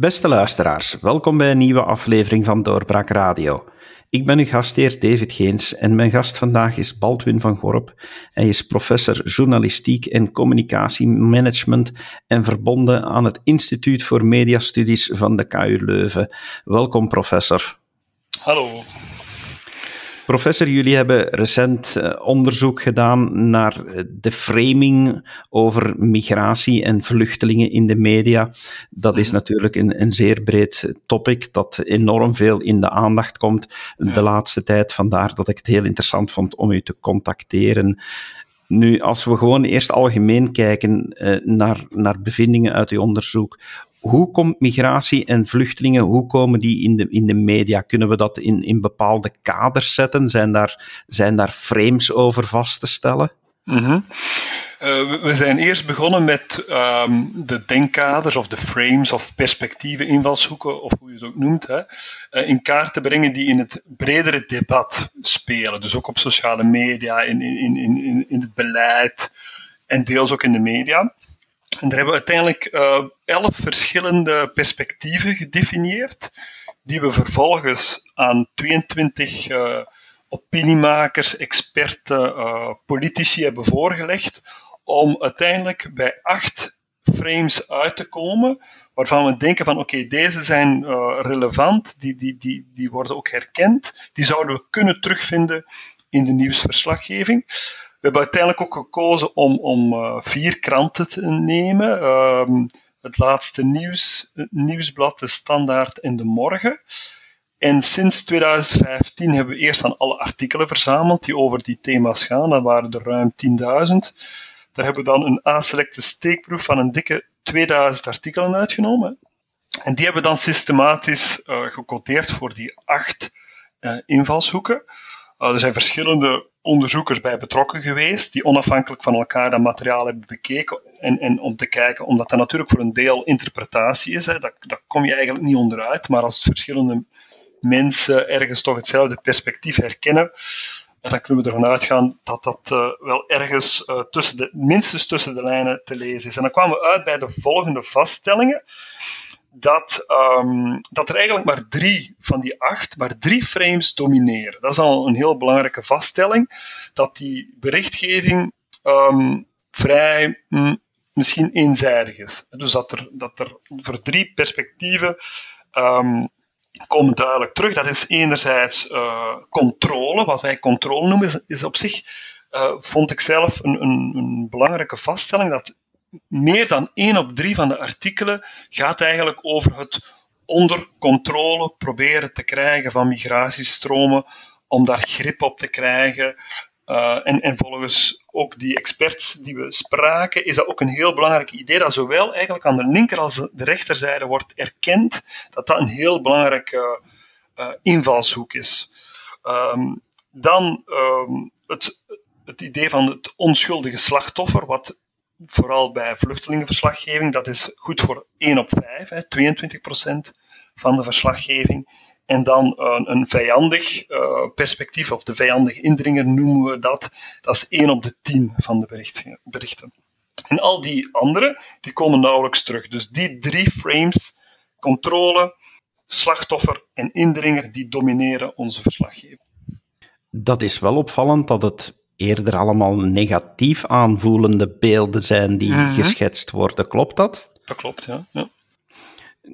Beste luisteraars, welkom bij een nieuwe aflevering van Doorbraak Radio. Ik ben uw gastheer David Geens en mijn gast vandaag is Baldwin van Gorp. Hij is professor journalistiek en communicatiemanagement en verbonden aan het Instituut voor Mediastudies van de KU Leuven. Welkom, professor. Hallo. Professor, jullie hebben recent eh, onderzoek gedaan naar eh, de framing over migratie en vluchtelingen in de media. Dat is mhm. natuurlijk een, een zeer breed topic dat enorm veel in de aandacht komt de laatste tijd. Vandaar dat ik het heel interessant vond om u te contacteren. Nu, als we gewoon eerst algemeen kijken uh, naar, naar bevindingen uit uw onderzoek, hoe komt migratie en vluchtelingen, hoe komen die in de, in de media? Kunnen we dat in, in bepaalde kaders zetten? Zijn daar, zijn daar frames over vast te stellen? Mm we zijn eerst begonnen met um, de denkkaders of de frames of perspectieven, invalshoeken of hoe je het ook noemt, hè, uh, in kaart te brengen die in het bredere debat spelen. Dus ook op sociale media, in, in, in, in het beleid en deels ook in de media. En daar hebben we uiteindelijk uh, elf verschillende perspectieven gedefinieerd, die we vervolgens aan 22 uh, opiniemakers, experten, uh, politici hebben voorgelegd, om uiteindelijk bij acht frames uit te komen, waarvan we denken van oké, deze zijn relevant, die, die, die, die worden ook herkend, die zouden we kunnen terugvinden in de nieuwsverslaggeving. We hebben uiteindelijk ook gekozen om, om uh, vier kranten te nemen. Um, het laatste nieuws, het nieuwsblad, de Standaard en de Morgen. En sinds 2015 hebben we eerst aan alle artikelen verzameld die over die thema's gaan. Dat waren er ruim 10.000. Daar hebben we dan een A-selecte steekproef van een dikke 2000 artikelen uitgenomen. En die hebben we dan systematisch uh, gecodeerd voor die acht uh, invalshoeken. Er zijn verschillende onderzoekers bij betrokken geweest, die onafhankelijk van elkaar dat materiaal hebben bekeken. En, en om te kijken, omdat dat natuurlijk voor een deel interpretatie is, hè, dat, dat kom je eigenlijk niet onderuit. Maar als verschillende mensen ergens toch hetzelfde perspectief herkennen, dan kunnen we ervan uitgaan dat dat uh, wel ergens uh, tussen de, minstens tussen de lijnen te lezen is. En dan kwamen we uit bij de volgende vaststellingen dat, um, dat er eigenlijk maar drie van die acht, maar drie frames domineren. Dat is al een heel belangrijke vaststelling, dat die berichtgeving um, vrij mm, misschien eenzijdig is. Dus dat er, dat er voor drie perspectieven um, komen duidelijk terug. Dat is enerzijds uh, controle, wat wij controle noemen, is, op zich, uh, vond ik zelf een, een, een belangrijke vaststelling, dat meer dan één op drie van de artikelen gaat eigenlijk over het onder controle proberen te krijgen van migratiestromen, om daar grip op te krijgen. Uh, en, en, volgens ook die experts die we spraken, is dat ook een heel belangrijk idee dat zowel eigenlijk aan de linker als de rechterzijde wordt erkend dat dat een heel belangrijke uh, invalshoek is. Um, dan um, het, het idee van het onschuldige slachtoffer, wat vooral bij vluchtelingenverslaggeving, dat is goed voor 1 op 5, hè, 22% van de verslaggeving. En dan een, een vijandig uh, perspectief, of de vijandige indringer noemen we dat, dat is 1 op de 10 van de berichten. En al die andere, die komen nauwelijks terug. Dus die drie frames, controle, slachtoffer en indringer, die domineren onze verslaggeving. Dat is wel opvallend dat het eerder allemaal negatief aanvoelende beelden zijn die mhm. geschetst worden. Klopt dat? Dat klopt, ja. ja.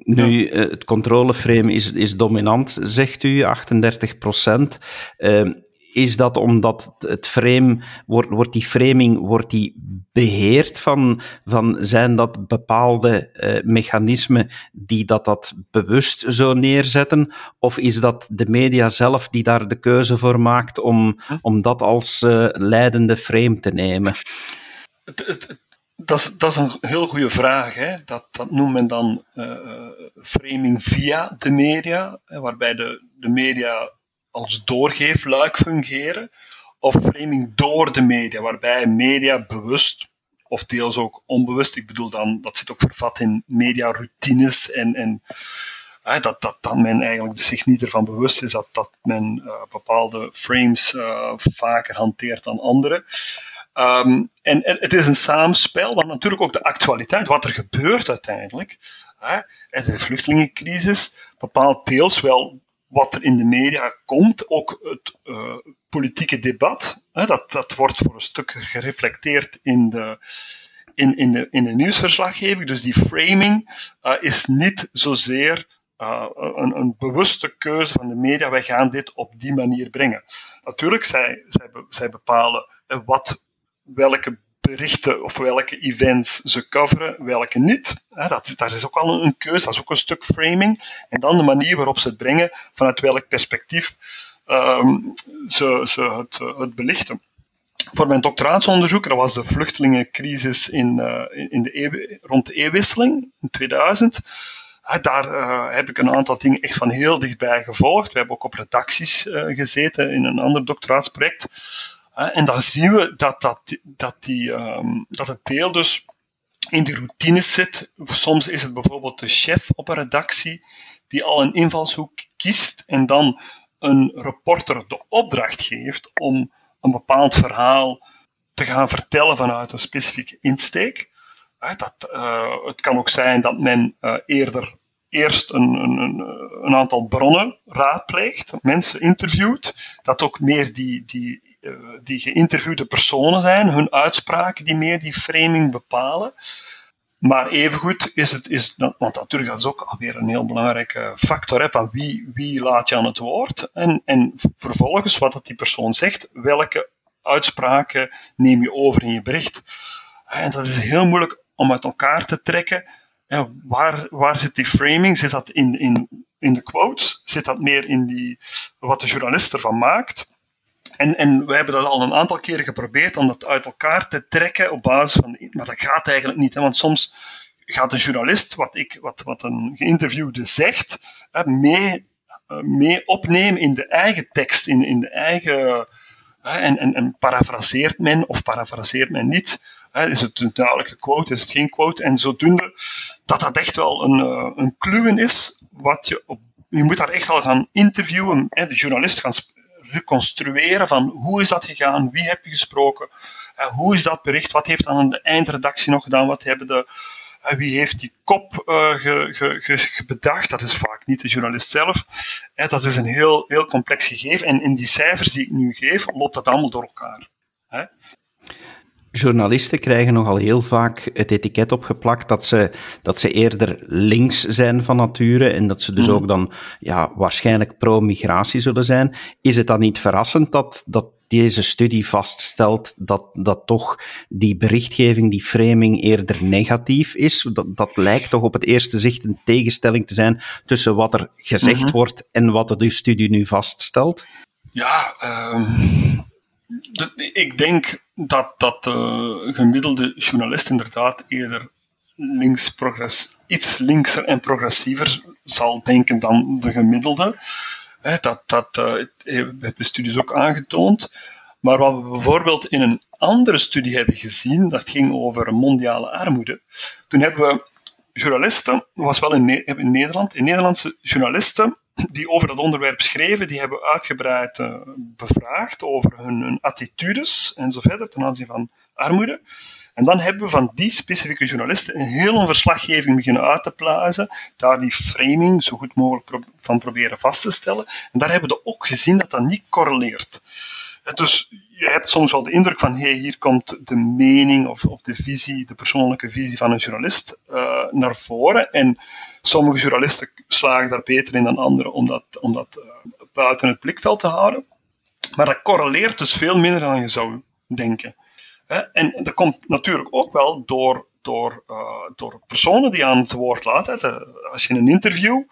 Nu, eh, het controleframe is, is dominant, zegt u, 38 procent. Uh, is dat omdat het frame, wordt, wordt die framing, wordt die beheerd van, van zijn dat bepaalde uh, mechanismen die dat, dat bewust zo neerzetten? Of is dat de media zelf die daar de keuze voor maakt om, om dat als uh, leidende frame te nemen? Dat, is, dat is een heel goede vraag. Hè? Dat, dat noemt men dan uh, framing via de media, waarbij de, de media als doorgeefluik fungeren, of framing door de media, waarbij media bewust of deels ook onbewust, ik bedoel dan, dat zit ook vervat in mediaroutines en, en dat, dat, dat men eigenlijk zich niet ervan bewust is dat, dat men uh, bepaalde frames uh, vaker hanteert dan andere. Ehm, en, het is een samenspel, want natuurlijk ook de actualiteit, wat er gebeurt uiteindelijk. Hè, de vluchtelingencrisis bepaalt deels wel wat er in de media komt, ook het uh, politieke debat. Hè, dat, dat wordt voor een stuk gereflecteerd in de, in, in, de, in de nieuwsverslaggeving. Dus die framing uh, is niet zozeer uh, een, een, bewuste keuze van de media. Wij gaan dit op die manier brengen. Natuurlijk, zij, zij, zij bepalen wat, welke berichten of welke events ze coveren, welke niet. Dat, dat is ook al een keuze, dat is ook een stuk framing. En dan de manier waarop ze het brengen, vanuit welk perspectief um, ze, ze het, het belichten. Voor mijn doctoraatsonderzoek, dat was de vluchtelingencrisis in, uh, in de rond de eeuwwisseling in 2000. daar uh, heb ik een aantal dingen echt van heel dichtbij gevolgd. We hebben ook op redacties gezeten in een ander doctoraatsproject. En dan zien we dat, dat, dat, die, um, dat het deel dus in de routine zit. Soms is het bijvoorbeeld de chef op een redactie die al een invalshoek kiest en dan een reporter de opdracht geeft om een bepaald verhaal te gaan vertellen vanuit een specifieke insteek. Dat, uh, het kan ook zijn dat men uh, eerder eerst een, een, een, aantal bronnen raadpleegt, mensen interviewt, dat ook meer die, die eh, die geïnterviewde personen zijn, hun uitspraken die meer die framing bepalen. Maar evengoed is het, is, want natuurlijk dat is ook alweer een heel belangrijke factor, hè, van wie, wie laat je aan het woord en, en vervolgens wat dat die persoon zegt, welke uitspraken neem je over in je bericht. En dat is heel moeilijk om uit elkaar te trekken. Waar, waar zit die framing? Zit dat in, in, in de quotes? Zit dat meer in die, wat de journalist ervan maakt? En, en we hebben dat al een aantal keren geprobeerd om dat uit elkaar te trekken op basis van. Maar dat gaat eigenlijk niet, hè, want soms gaat een journalist, wat, ik, wat, wat een geïnterviewde zegt, mee, eh, mee opnemen in de eigen tekst, in, in de eigen. En, en, en parafraseert men of parafraseert men niet? Is het een duidelijke quote, is het geen quote? En zodoende dat dat echt wel een, eh, een kluwen is, wat je op je moet daar echt al gaan interviewen, de journalist gaan reconstrueren van hoe is dat gegaan, wie heb je gesproken, uh, hoe is dat bericht, wat heeft dan de eindredactie nog gedaan, wat hebben de, uh, wie heeft die kop uh, bedacht, dat is vaak niet de journalist zelf. dat is een heel, heel complex gegeven en in die cijfers die ik nu geef, loopt dat allemaal door elkaar. Journalisten krijgen nogal heel vaak het etiket opgeplakt dat ze, dat ze eerder links zijn van nature en dat ze dus hmm. ook dan ja, waarschijnlijk pro-migratie zullen zijn. Is het dan niet verrassend dat, dat deze studie vaststelt dat, dat toch die berichtgeving, die framing eerder negatief is? Dat, dat lijkt toch op het eerste zicht een tegenstelling te zijn tussen wat er gezegd mhm. wordt en wat de studie nu vaststelt? Ja, um ik denk dat, dat de gemiddelde journalist inderdaad eerder links progress, iets linkser en progressiever zal denken dan de gemiddelde. dat dat uh, hebben studies ook aangetoond. Maar wat we bijvoorbeeld in een andere studie hebben gezien, dat ging over mondiale armoede. Toen hebben we journalisten, was wel in Nederland, in Nederlandse journalisten die over dat onderwerp schreven, die hebben uitgebreid uh, bevraagd over hun, attitudes en zo verder ten aanzien van armoede. En dan hebben we van die specifieke journalisten een hele verslaggeving beginnen uit te plaatsen, daar die framing zo goed mogelijk van proberen vast te stellen. En daar hebben we ook gezien dat dat niet correleert. Dus je hebt soms wel de indruk van, hey, hier komt de mening of, of de visie, de persoonlijke visie van een journalist uh, naar voren. En sommige journalisten slagen daar beter in dan anderen om dat, uh, buiten het blikveld te houden. Maar dat correleert dus veel minder dan je zou denken. En dat komt natuurlijk ook wel door, door, uh, door personen die aan het woord laten. als je in een interview,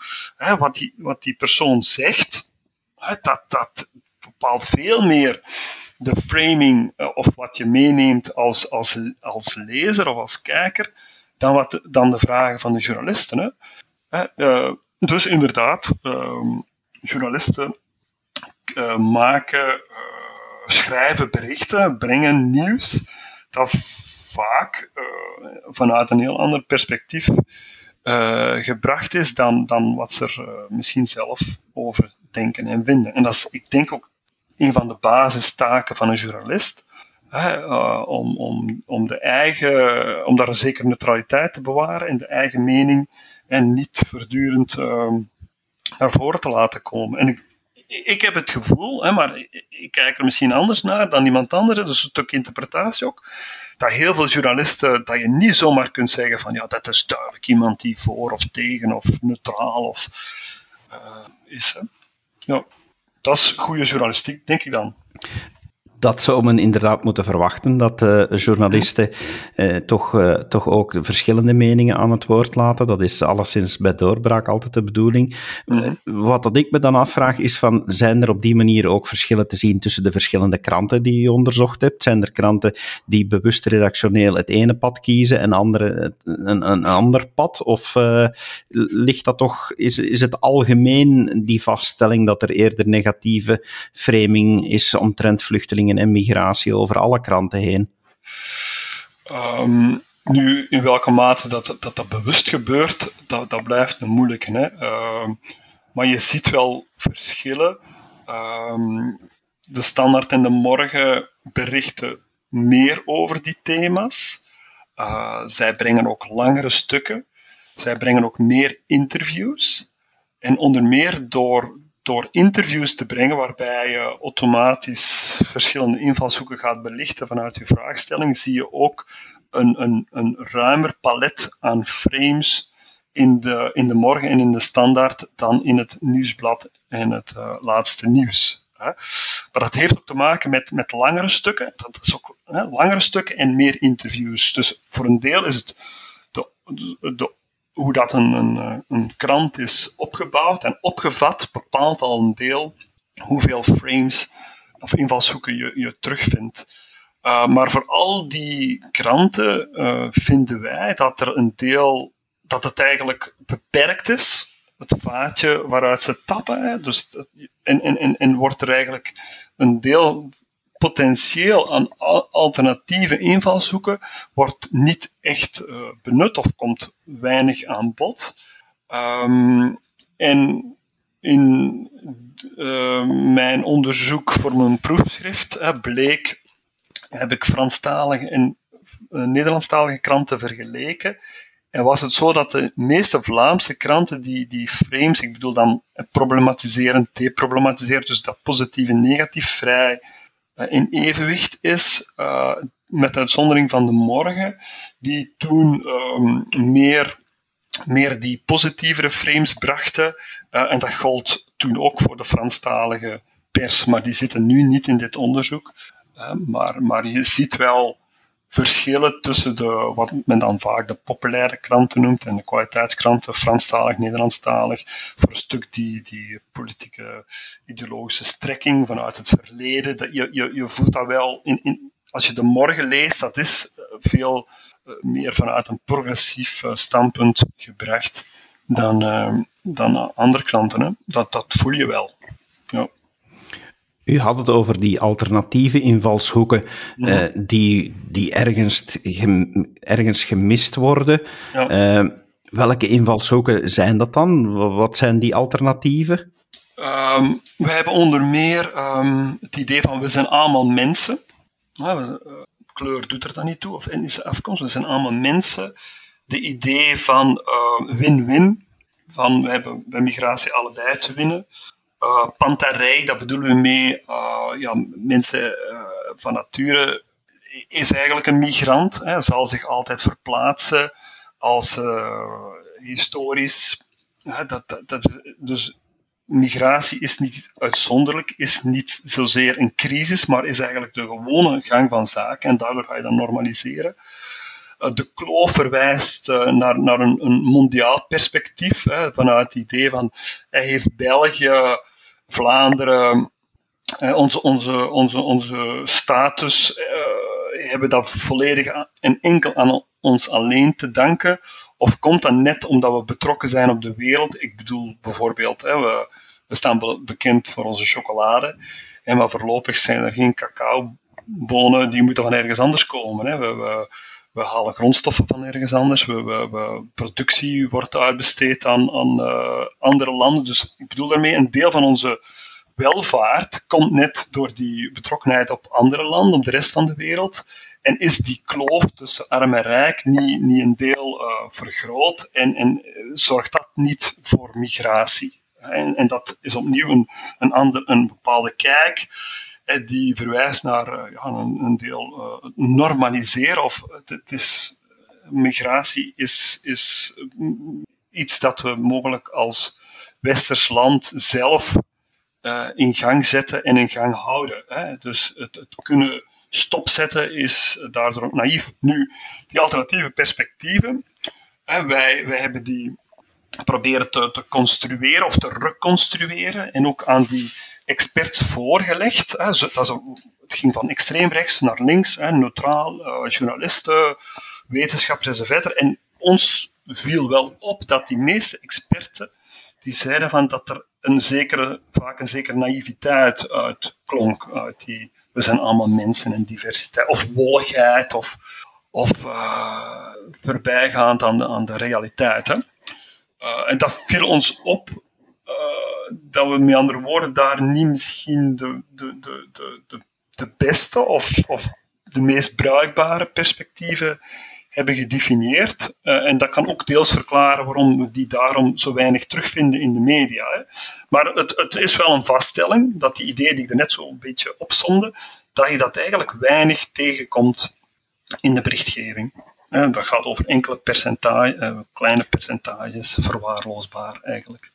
wat, die, wat die persoon zegt, dat, dat bepaalt veel meer de framing uh, of wat je meeneemt als, als, als lezer of als kijker dan, wat, dan de vragen van de journalisten. Hè. Uh, dus inderdaad, uh, journalisten uh, maken, schrijven berichten, brengen nieuws dat vaak vanuit een heel ander perspectief gebracht is dan, dan wat ze er misschien zelf over denken en vinden. En dat is, ik denk ook een van de basistaken van een journalist. uh, om, om, om, de eigen, om daar een zekere neutraliteit te bewaren in de eigen mening en niet voortdurend uh, naar voren te laten komen. En ik, ik heb het gevoel, hè, maar ik kijk er misschien anders naar dan iemand anders, dus een stuk interpretatie ook, dat heel veel journalisten, dat je niet zomaar kunt zeggen van ja, dat is duidelijk iemand die voor of tegen of neutraal of uh, is. Hè. Ja, dat is goede journalistiek, denk ik dan dat zou men inderdaad moeten verwachten, dat uh, journalisten uh, toch, uh, toch ook verschillende meningen aan het woord laten. Dat is alleszins bij doorbraak altijd de bedoeling. Mm wat dat ik me dan afvraag is van, zijn er op die manier ook verschillen te zien tussen de verschillende kranten die je onderzocht hebt? Zijn er kranten die bewust redactioneel het ene pad kiezen en andere een, een ander pad? Of ligt dat toch, is, is het algemeen die vaststelling dat er eerder negatieve framing is omtrent vluchtelingen en migratie over alle kranten heen? Um, nu, in welke mate dat dat, dat bewust gebeurt, dat, dat blijft een moeilijke. Hè? Uh, maar je ziet wel verschillen. Um, de Standaard en de Morgen berichten meer over die thema's. Uh, zij brengen ook langere stukken. Zij brengen ook meer interviews. En onder meer door, door interviews te brengen waarbij je automatisch verschillende invalshoeken gaat belichten vanuit je vraagstelling, zie je ook een, een, een ruimer palet aan frames in de, in de morgen en in de standaard dan in het nieuwsblad en het uh, laatste nieuws. Hè. Maar dat heeft ook te maken met, met langere stukken. Dat is ook hè, langere stukken en meer interviews. Dus voor een deel is het de, de hoe dat een, een, eh, een krant is opgebouwd en opgevat, bepaalt al een deel hoeveel frames of invalshoeken je, je terugvindt. Uh, maar voor al die kranten uh, vinden wij dat er een deel, dat het eigenlijk beperkt is, het vaatje waaruit ze tappen. Hè. Dus, en, en, en wordt er eigenlijk een deel potentieel aan alternatieve invalshoeken wordt niet echt uh, benut of komt weinig aan bod. Um, en in uh, mijn onderzoek voor mijn proefschrift bleek, heb ik Franstalige en uh, Nederlandstalige kranten vergeleken. En was het zo dat de meeste Vlaamse kranten die, die frames, ik bedoel dan problematiseren, deproblematiseren, dus dat positief en negatief vrij eh, in evenwicht is, uh, met uitzondering van de morgen, die toen um, meer, meer die positievere frames brachten. Uh, en dat gold toen ook voor de Franstalige pers, maar die zitten nu niet in dit onderzoek. Maar, maar je ziet wel verschillen tussen de, wat men dan vaak de populaire kranten noemt en de kwaliteitskranten, Franstalig, Nederlandstalig, voor een stuk die, die politieke ideologische strekking vanuit het verleden. Dat je, je, je voelt dat wel in, in, als je de morgen leest, dat is eh, veel eh, meer vanuit een progressief eh, standpunt gebracht dan, dan andere kranten. Hè. Dat, dat voel je wel. Ja. U had het over die alternatieve invalshoeken uh, die, die ergens, ergens gemist worden. Ja. Uh, welke invalshoeken zijn dat dan? Wat zijn die alternatieven? Um, we hebben onder meer um, het idee van we zijn allemaal mensen. Ja, we, uh, kleur doet er dan niet toe, of etnische afkomst. We zijn allemaal mensen. De idee van win-win, van we hebben bij migratie allebei te winnen. Uh, dat bedoelen we mee, uh, ja, mensen uh, van nature is eigenlijk een migrant, hè, zal zich altijd verplaatsen als historisch. Dat, dat, dat, dus migratie is niet uitzonderlijk, is niet zozeer een crisis, maar is eigenlijk de gewone gang van zaken en daardoor ga je dan normaliseren. De kloof verwijst naar, naar een, een mondiaal perspectief, hè, vanuit het idee van hij heeft België Vlaanderen, eh, onze, onze, onze, onze status, eh, hebben dat volledig en enkel aan ons alleen te danken? Of komt dat net omdat we betrokken zijn op de wereld? Ik bedoel bijvoorbeeld, hè, we, we staan bekend voor onze chocolade, en maar voorlopig zijn er geen cacaobonen, die moeten van ergens anders komen. Hè. We, we, we halen grondstoffen van ergens anders. We, we, productie wordt uitbesteed aan, aan uh, andere landen. Dus ik bedoel daarmee, een deel van onze welvaart komt net door die betrokkenheid op andere landen, op de rest van de wereld. En is die kloof tussen arm en rijk niet, niet een deel uh, vergroot en, en zorgt dat niet voor migratie? En, en dat is opnieuw een, een, ander, een bepaalde kijk die verwijst naar ja, een, een deel uh, normaliseren. Of het, is, migratie is, is iets dat we mogelijk als westers land zelf uh, in gang zetten en in gang houden. Hè. Dus het, het, kunnen stopzetten is daardoor naïef. Nu, die alternatieve perspectieven, hè, wij, wij hebben die proberen te, te construeren of te reconstrueren en ook aan die experts voorgelegd. Hè. Dat het ging van extreem rechts naar links, hè, neutraal, uh, journalisten, wetenschappers enzovoort. En ons viel wel op dat die meeste experten die zeiden van dat er een zekere, vaak een zekere naïviteit uitklonk uit die we zijn allemaal mensen en diversiteit, of wolligheid, of, of uh, voorbijgaand aan de, aan de realiteit. Hè. Uh, en dat viel ons op dat we met andere woorden daar niet misschien de, de, de, de, de, beste of, of de meest bruikbare perspectieven hebben gedefinieerd. Uh, en dat kan ook deels verklaren waarom we die daarom zo weinig terugvinden in de media. Hè. Maar het, het, is wel een vaststelling dat die idee die ik er net zo een beetje opzonde, dat je dat eigenlijk weinig tegenkomt in de berichtgeving. Uh, dat gaat over enkele percentage, uh, kleine percentages, verwaarloosbaar eigenlijk.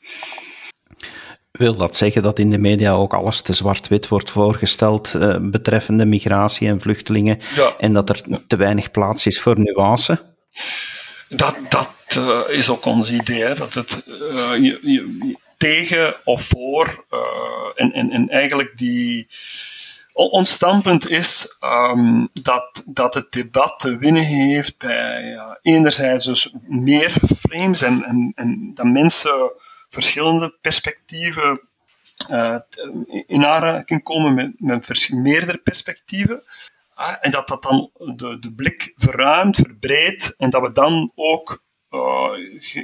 Wil dat zeggen dat in de media ook alles te zwart-wit wordt voorgesteld uh, betreffende migratie en vluchtelingen ja. en dat er te weinig plaats is voor nuance? Dat, dat uh, is ook ons idee, dat het uh, je, je, tegen of voor en, en, en eigenlijk die ons standpunt is um, dat, dat het debat te winnen heeft bij enerzijds dus meer frames en, en, en dat mensen verschillende perspectieven uh, in aanraking komen met, met meerdere perspectieven. Uh, en dat dat dan de, de blik verruimt, verbreedt en dat we dan ook uh,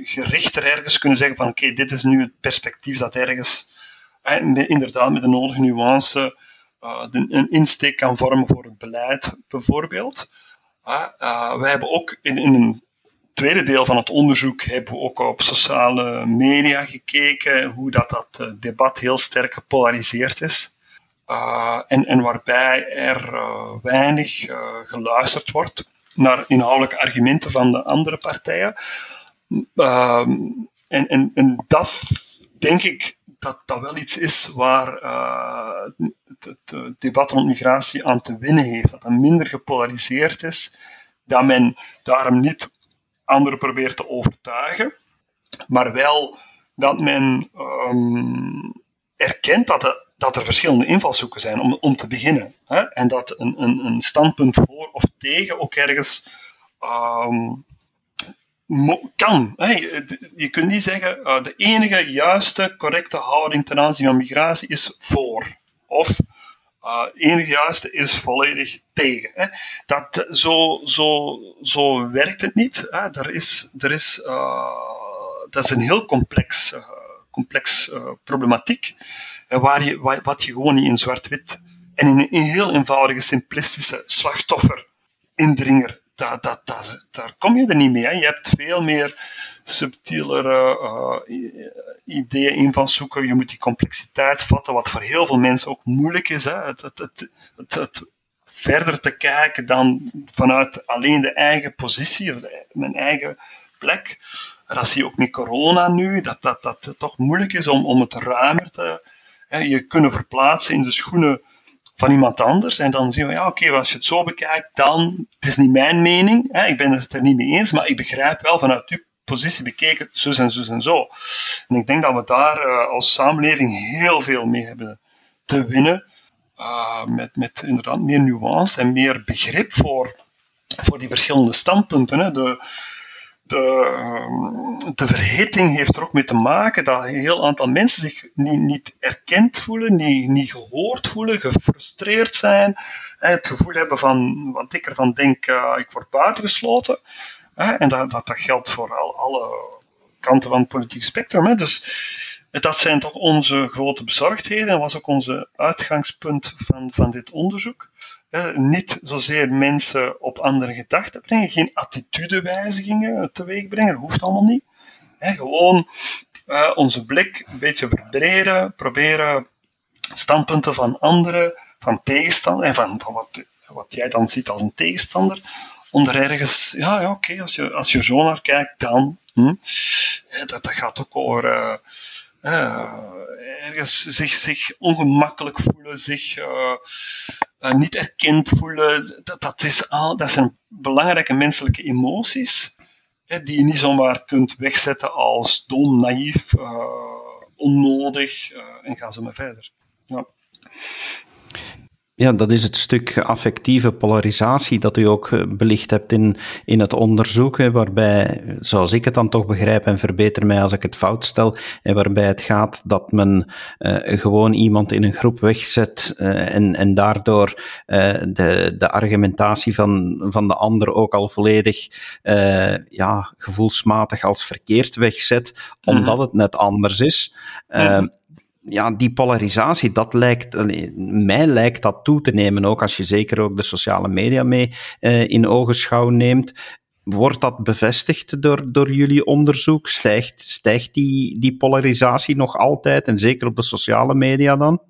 gerichter ergens kunnen zeggen van oké, dit is nu het perspectief dat ergens inderdaad met de nodige nuance de, een insteek kan vormen voor het beleid bijvoorbeeld. wij hebben ook in, in een tweede deel van het onderzoek hebben we ook op sociale media gekeken, hoe dat, dat eh, debat heel sterk gepolariseerd is. Uh, en, en waarbij er uh, weinig geluisterd wordt naar inhoudelijke argumenten van de andere partijen. Ehm, en, en, en dat denk ik dat dat wel iets is waar het, het, debat rond migratie aan te winnen heeft. Dat het minder gepolariseerd is, dat men daarom niet anderen probeert te overtuigen, maar wel dat men um, erkent dat, er, dat er verschillende invalshoeken zijn om, om te beginnen. Hè? En dat een, een, een standpunt voor of tegen ook ergens um, kan. Hè? Je kunt niet zeggen, uh, de enige juiste, correcte houding ten aanzien van migratie is voor. Of uh, enige juiste is volledig tegen. Hè. Dat, zo, zo, zo werkt het niet. Hè. Er is, er is, uh, dat is een heel complex, uh, complex problematiek, waar je, wat je gewoon niet in zwart-wit en in een heel eenvoudige, simplistische slachtoffer, indringer dat, dat, dat, daar kom je er niet mee. Hè. Je hebt veel meer subtielere uh, ideeën in van zoeken. Je moet die complexiteit vatten, wat voor heel veel mensen ook moeilijk is. Hè. Het, het, het, het, het verder te kijken dan vanuit alleen de eigen positie, of mijn eigen plek. Dat zie je ook met corona nu, dat, dat, dat het toch moeilijk is om, om het ruimer te hè, je kunnen verplaatsen in de schoenen van iemand anders. En dan zien we, ja, oké, als je het zo bekijkt, dan, het is niet mijn mening, hè, ik ben het er niet mee eens, maar ik begrijp wel vanuit uw positie bekeken, zo en zo en zo. En ik denk dat we daar uh, als samenleving heel veel mee hebben te winnen. Uh, met, met inderdaad meer nuance en meer begrip voor, voor die verschillende standpunten. Hè. De, de, ehm, de verhitting heeft er ook mee te maken dat een heel aantal mensen zich niet, niet erkend voelen, niet, niet gehoord voelen, gefrustreerd zijn, het gevoel hebben van wat ik ervan denk, uh, ik word buitengesloten. En dat, dat, geldt voor al, alle kanten van het politiek spectrum. Dus dat zijn toch onze grote bezorgdheden en was ook onze uitgangspunt van, van dit onderzoek. Niet zozeer mensen op andere gedachten brengen, geen attitudewijzigingen teweeg brengen, hoeft allemaal niet. gewoon uh, onze blik een beetje verbreden, proberen standpunten van anderen, van tegenstanders, en van, wat, wat jij dan ziet als een tegenstander, onder ergens, ja, ja oké, als, je, als je zo naar kijkt, dan. Hm, dat, dat gaat ook over uh, uh, ergens zich, zich ongemakkelijk voelen, zich niet erkend voelen. Dat, dat, is al, dat zijn belangrijke menselijke emoties die je niet zomaar kunt wegzetten als dom, naïef, onnodig en ga zo maar verder. Ja. Ja, dat is het stuk affectieve polarisatie dat u ook eh, belicht hebt in, in het onderzoek, waarbij, zoals ik het dan toch begrijp, en verbeter mij als ik het fout stel, en waarbij het gaat dat men uh, gewoon iemand in een groep wegzet uh, en, en daardoor uh, de, de argumentatie van, van de ander ook al volledig ja, gevoelsmatig als verkeerd wegzet, omdat -hmm. het net anders is. -hmm ja, die polarisatie, dat lijkt, mij lijkt dat toe te nemen, ook als je zeker ook de sociale media mee uh, in ogenschouw neemt. Wordt dat bevestigd door, door jullie onderzoek? Stijgt, stijgt die, die polarisatie nog altijd, en zeker op de sociale media dan?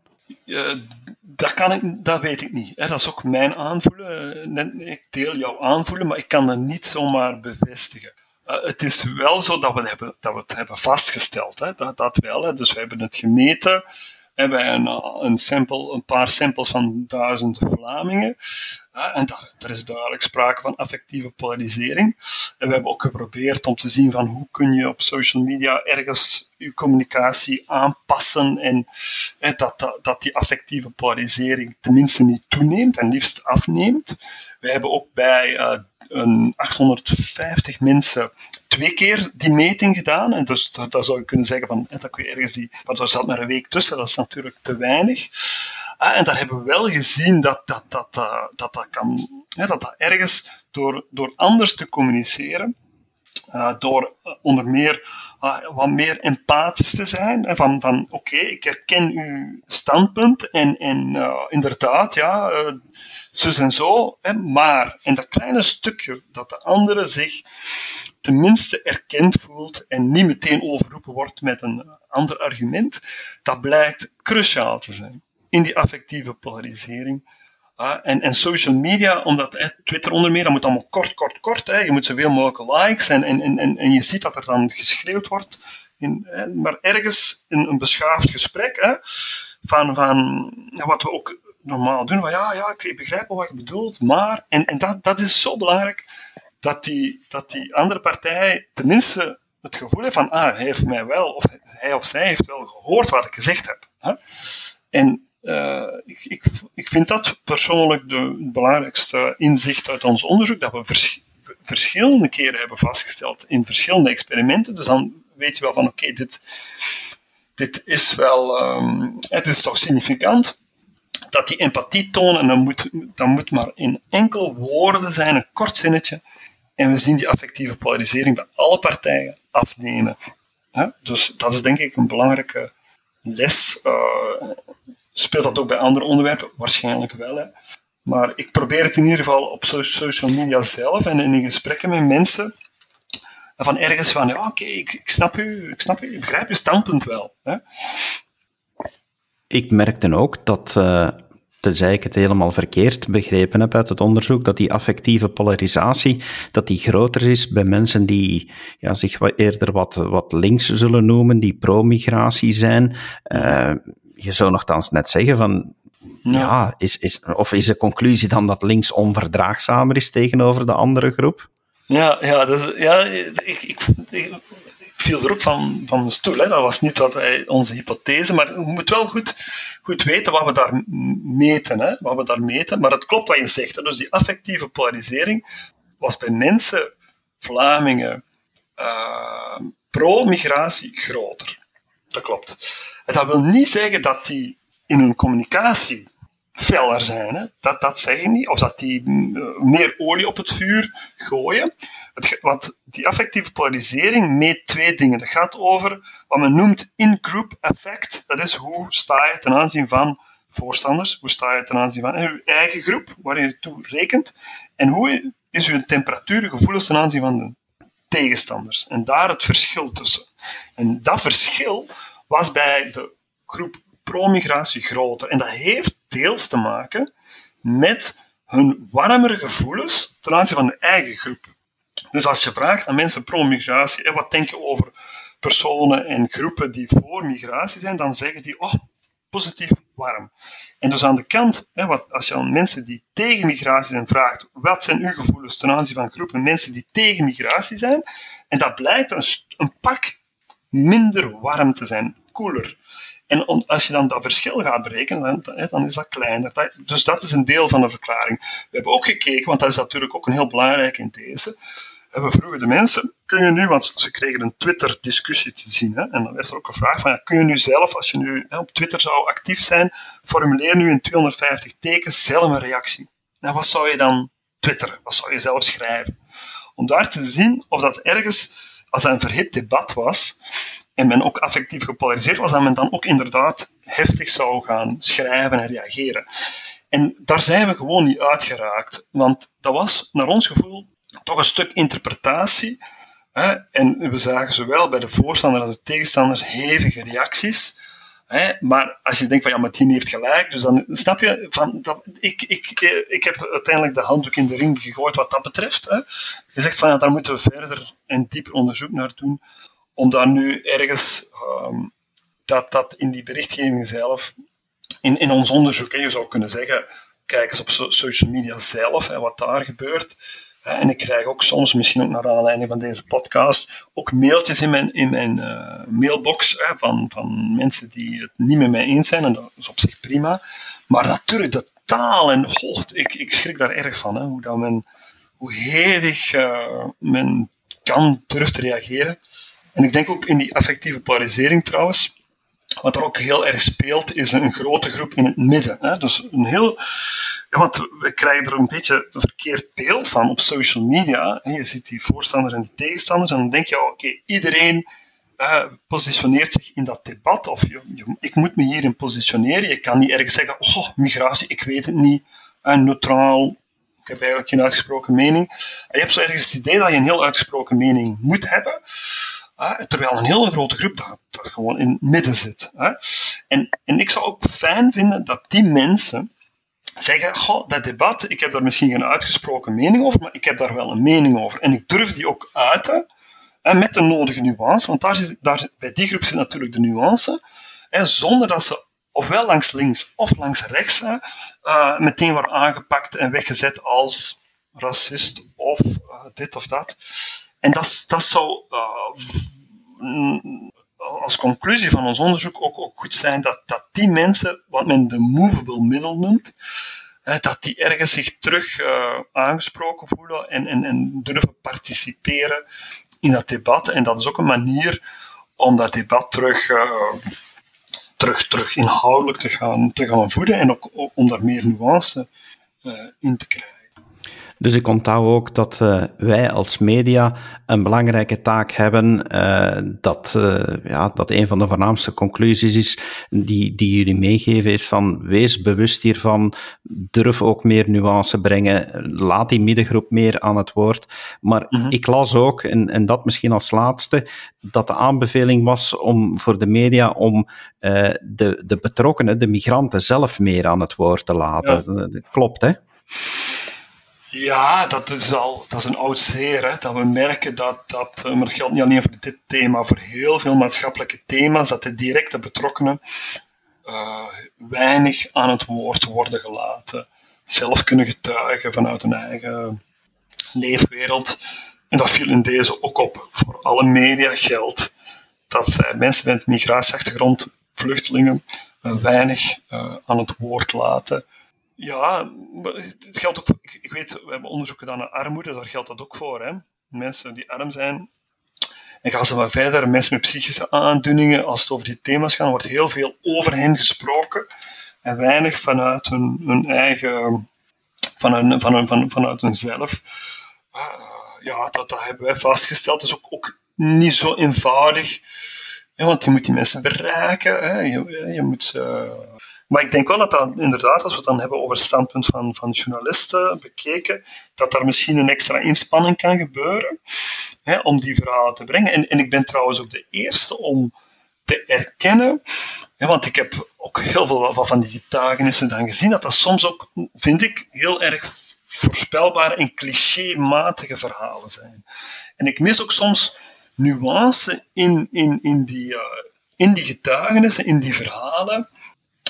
Dat, kan ik, dat weet ik niet. Dat is ook mijn aanvoelen. Ik deel jouw aanvoelen, maar ik kan dat niet zomaar bevestigen. Uh, het is wel zo dat we, hebben, dat we het hebben vastgesteld. Hè? Dat, dat wel. Hè? Dus we hebben het gemeten hebben een, een, sample, een paar samples van duizend Vlamingen. en daar, is duidelijk sprake van affectieve polarisering. En we hebben ook geprobeerd om te zien van hoe kun je op social media ergens je communicatie aanpassen en, dat, dat, dat, die affectieve polarisering tenminste niet toeneemt en liefst afneemt. We hebben ook bij uh, een 850 mensen twee keer die meting gedaan. En dus dat, zou je kunnen zeggen van, dat kun je ergens die, maar er zat maar een week tussen, dat is natuurlijk te weinig. Ah, en daar hebben we wel gezien dat dat, dat, dat, dat, dat kan, dat dat ergens door, door anders te communiceren, uh, door onder meer uh, wat meer empathisch te zijn. Van van oké, ik herken uw standpunt en, en uh, inderdaad, ja, zus en zo. Hè, maar, en dat kleine stukje dat de andere zich tenminste erkend voelt en niet meteen overroepen wordt met een ander argument, dat blijkt cruciaal te zijn in die affectieve polarisering. Uh, en, en, social media, omdat Twitter onder meer, dat moet allemaal kort, kort, kort. Hè. Je moet zoveel mogelijk likes en, en, en, en je ziet dat er dan geschreeuwd wordt. In, hè, maar ergens in een beschaafd gesprek, hè, van, van wat we ook normaal doen, van ja, ja, ik begrijp wel wat je bedoelt, maar, en, en dat, dat is zo belangrijk, dat die, dat die andere partij tenminste het gevoel heeft van, ah, hij heeft mij wel, of hij of zij heeft wel gehoord wat ik gezegd heb. Hè? En uh, ik, ik, ik vind dat persoonlijk de, het belangrijkste inzicht uit ons onderzoek, dat we vers, verschillende keren hebben vastgesteld in verschillende experimenten. Dus dan weet je wel van, oké, dit, dit is wel, um, het is toch significant dat die empathie tonen, en dan moet, dan moet maar in enkel woorden zijn, een kort zinnetje, en we zien die affectieve polarisering bij alle partijen afnemen. Dus dat is denk ik een belangrijke les. Uh, speelt dat ook bij andere onderwerpen? Waarschijnlijk wel. Hè. Maar ik probeer het in ieder geval op social media zelf en in gesprekken met mensen. Van ergens van, ja, oké, ik, ik, snap u, ik snap u, ik begrijp uw standpunt wel. Hè. Ik merkte ook dat uh, ik het helemaal verkeerd begrepen heb uit het onderzoek, dat die affectieve polarisatie dat die groter is bij mensen die ja, zich eerder wat, wat links zullen noemen, die pro-migratie zijn. Uh, je zou nogthans net zeggen van, ja. ja, is, is, of is de conclusie dan dat links onverdraagzamer is tegenover de andere groep? Ja, ja, dus, ja ik, ik, ik, viel er ook van, van mijn stoel. Hè. Dat was niet wat wij, onze hypothese, maar we moeten wel goed, goed weten wat we daar meten. Hè. Wat we daar meten. Maar het klopt wat je zegt. Hè. Dus die affectieve polarisering was bij mensen, Vlamingen, uh, pro-migratie groter. Dat klopt. En dat wil niet zeggen dat die in hun communicatie feller zijn. Hè. Dat, dat zeg ik niet. Of dat die meer olie op het vuur gooien. Het, die affectieve polarisering meet twee dingen. Dat gaat over wat men noemt in-group effect. Dat is hoe sta je ten aanzien van voorstanders, hoe sta je ten aanzien van je eigen groep, waar je toe rekent, en hoe is uw temperatuur, gevoelens ten aanzien van de tegenstanders. En daar het verschil tussen. En dat verschil was bij de groep pro-migratie groter. En dat heeft deels te maken met hun warmere gevoelens ten aanzien van de eigen groep. Dus als je vraagt aan mensen pro-migratie, wat denk je over personen en groepen die voor migratie zijn, dan zeggen die, oh, positief warm. En dus aan de kant, hè, wat, als je aan mensen die tegen migratie zijn vraagt, wat zijn uw gevoelens ten aanzien van groepen mensen die tegen migratie zijn, en dat blijkt een, een pak minder warm te zijn, koeler. En als je dan dat verschil gaat berekenen, dan, dan is dat kleiner. dus dat is een deel van de verklaring. We hebben ook gekeken, want dat is natuurlijk ook een heel belangrijke in deze. We vroegen de mensen, kun je nu, want ze kregen een Twitter-discussie te zien, hè, en dan werd er ook gevraagd van, ja, kun je nu zelf, als je nu hè, op Twitter zou actief zijn, formuleer nu in 250 tekens zelf een reactie. En wat zou je dan twitteren? Wat zou je zelf schrijven? Om daar te zien of dat ergens, als dat een verhit debat was, en men ook affectief gepolariseerd was, dat men dan ook inderdaad heftig zou gaan schrijven en reageren. En daar zijn we gewoon niet uitgeraakt, want dat was naar ons gevoel toch een stuk interpretatie. Hè? En we zagen zowel bij de voorstander als de tegenstanders hevige reacties. Hè? Maar als je denkt van ja, die heeft gelijk, dus dan snap je van dat, ik, ik, ik heb uiteindelijk de handdoek in de ring gegooid wat dat betreft. Hè? Je zegt van ja, daar moeten we verder en dieper onderzoek naar doen om daar nu ergens um, dat, dat in die berichtgeving zelf, in, in ons onderzoek, je zou kunnen zeggen, kijk eens op social media zelf en wat daar gebeurt. En ik krijg ook soms, misschien ook naar aanleiding van deze podcast, ook mailtjes in mijn, in mijn uh, mailbox van, van mensen die het niet met mij eens zijn. En dat is op zich prima. Maar natuurlijk, de taal en oh, ik, ik schrik daar erg van. Hè, hoe, hoe hevig uh, men kan, durft te reageren. En ik denk ook in die affectieve polarisering trouwens, wat er ook heel erg speelt, is een grote groep in het midden. Hè? Dus een heel, ja, want we krijgen er een beetje een verkeerd beeld van op social media. Je ziet die voorstanders en die tegenstanders, en dan denk je, oké, iedereen uh, positioneert zich in dat debat, of ik moet me hierin positioneren. Je kan niet ergens zeggen, oh, migratie, ik weet het niet, neutraal, ik heb eigenlijk geen uitgesproken mening. En je hebt zo ergens het idee dat je een heel uitgesproken mening moet hebben. Terwijl een hele grote groep dat, dat gewoon in het midden zit. En, en ik zou ook fijn vinden dat die mensen zeggen, goh, dat debat, ik heb daar misschien geen uitgesproken mening over, maar ik heb daar wel een mening over. En ik durf die ook uiten, met de nodige nuance, want daar is, daar, bij die groep zit natuurlijk de nuance, zonder dat ze ofwel langs links of langs rechts uh, meteen worden aangepakt en weggezet als racist of uh, dit of dat. En dat, dat zou uh, als conclusie van ons onderzoek ook, ook goed zijn dat, dat die mensen, wat men de movable middle noemt, dat die ergens zich terug uh, aangesproken voelen en, en, en durven participeren in dat debat. En dat is ook een manier om dat debat terug, uh, terug, terug inhoudelijk te gaan, te gaan voeden en ook om daar meer nuance in te krijgen. Dus ik onthoud ook dat uh, wij als media een belangrijke taak hebben. Uh, dat, uh, ja, dat een van de voornaamste conclusies is die, die jullie meegeven, is van wees bewust hiervan, durf ook meer nuance brengen, laat die middengroep meer aan het woord. Maar -hmm. ik las ook, en, en dat misschien als laatste, dat de aanbeveling was om voor de media om de, de betrokkenen, de migranten zelf meer aan het woord te laten. Ja. Klopt, hè? Ja, dat is al dat is een oud zeer. Hè, dat we merken dat, dat, eh, maar dat geldt niet alleen voor dit thema, voor heel veel maatschappelijke thema's, dat de directe betrokkenen uh, weinig aan het woord worden gelaten. Zelf kunnen getuigen vanuit hun eigen leefwereld. En dat viel in deze ook op. Voor alle media geldt dat zij mensen met migratieachtergrond, vluchtelingen, uh, weinig aan het woord laten. Ja, het geldt ook. Ik weet, we hebben onderzoek gedaan naar armoede, daar geldt dat ook voor. Hè? Mensen die arm zijn. En gaan ze maar verder, mensen met psychische aandoeningen, als het over die thema's gaat, wordt heel veel over hen gesproken en weinig vanuit hun, hun eigen, van van hun, van, vanuit hunzelf. Uh, ja, dat, dat hebben wij vastgesteld. Dat is ook, ook niet zo eenvoudig. Want je moet die mensen bereiken. Hè. Je, je moet maar ik denk wel dat dat inderdaad, als we het dan hebben over het standpunt van, van journalisten bekeken, dat daar misschien een extra inspanning kan gebeuren hè, om die verhalen te brengen. En, en ik ben trouwens ook de eerste om te erkennen, hè, want ik heb ook heel veel van die getuigenissen dan gezien, dat dat soms ook, vind ik, heel erg voorspelbare en clichématige verhalen zijn. En ik mis ook soms nuance in, in, in, die, uh, in die getuigenissen, in die verhalen,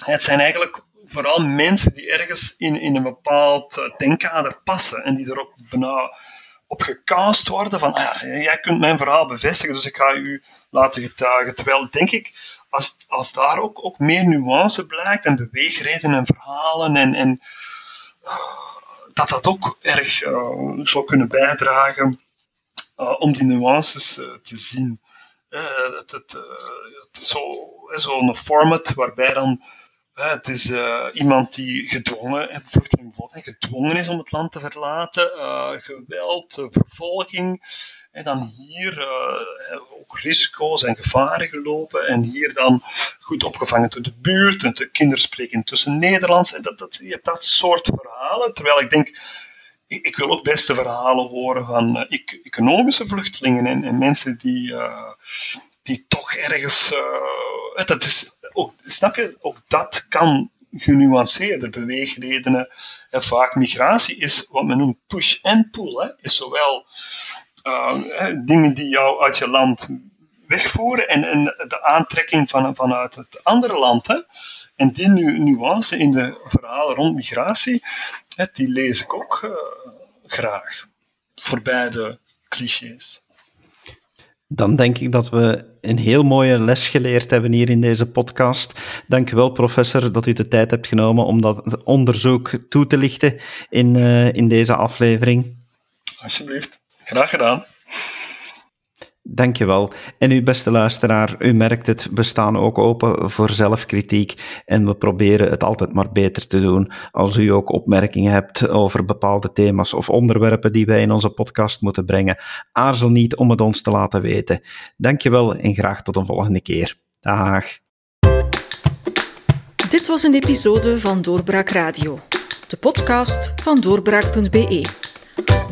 het zijn eigenlijk vooral mensen die ergens in, in een bepaald eh, denkkader passen en die erop bijna op gecast worden van ah, jij kunt mijn verhaal bevestigen, dus ik ga u laten getuigen. Terwijl, denk ik, als, als daar ook, ook meer nuance blijkt en beweegredenen en verhalen en, en dat dat ook erg uh, zou kunnen bijdragen om die nuances uh, te zien. het, het, het is zo'n zo format waarbij dan het is iemand die gedwongen, en gedwongen is om het land te verlaten, geweld, vervolging. En dan hier ook risico's en gevaren gelopen. En hier dan goed opgevangen door de buurt. En de kinderen spreken intussen Nederlands. En dat, dat, je hebt dat soort verhalen. Terwijl ik denk, ik, ik wil ook beste verhalen horen van economische vluchtelingen en, en mensen die, die toch ergens. dat is ook, snap je, ook dat kan genuanceerder beweegredenen. En vaak migratie is wat men noemt push en pull. Hè. Is zowel dingen die jou uit je land wegvoeren en, en de aantrekking van, vanuit het andere land. Hè. En die nu, nuance in de verhalen rond migratie, hè, die lees ik ook uh, graag. Voorbij de clichés dan denk ik dat we een heel mooie les geleerd hebben hier in deze podcast. Dank u wel, professor, dat u de tijd hebt genomen om dat onderzoek toe te lichten in, uh, in deze aflevering. Alsjeblieft, graag gedaan. Dankjewel. En uw beste luisteraar, u merkt het, we staan ook open voor zelfkritiek en we proberen het altijd maar beter te doen. Als u ook opmerkingen hebt over bepaalde thema's of onderwerpen die wij in onze podcast moeten brengen, aarzel niet om het ons te laten weten. Dankjewel en graag tot een volgende keer. Dag. Dit was een episode van Doorbraak Radio, de podcast van doorbraak.be.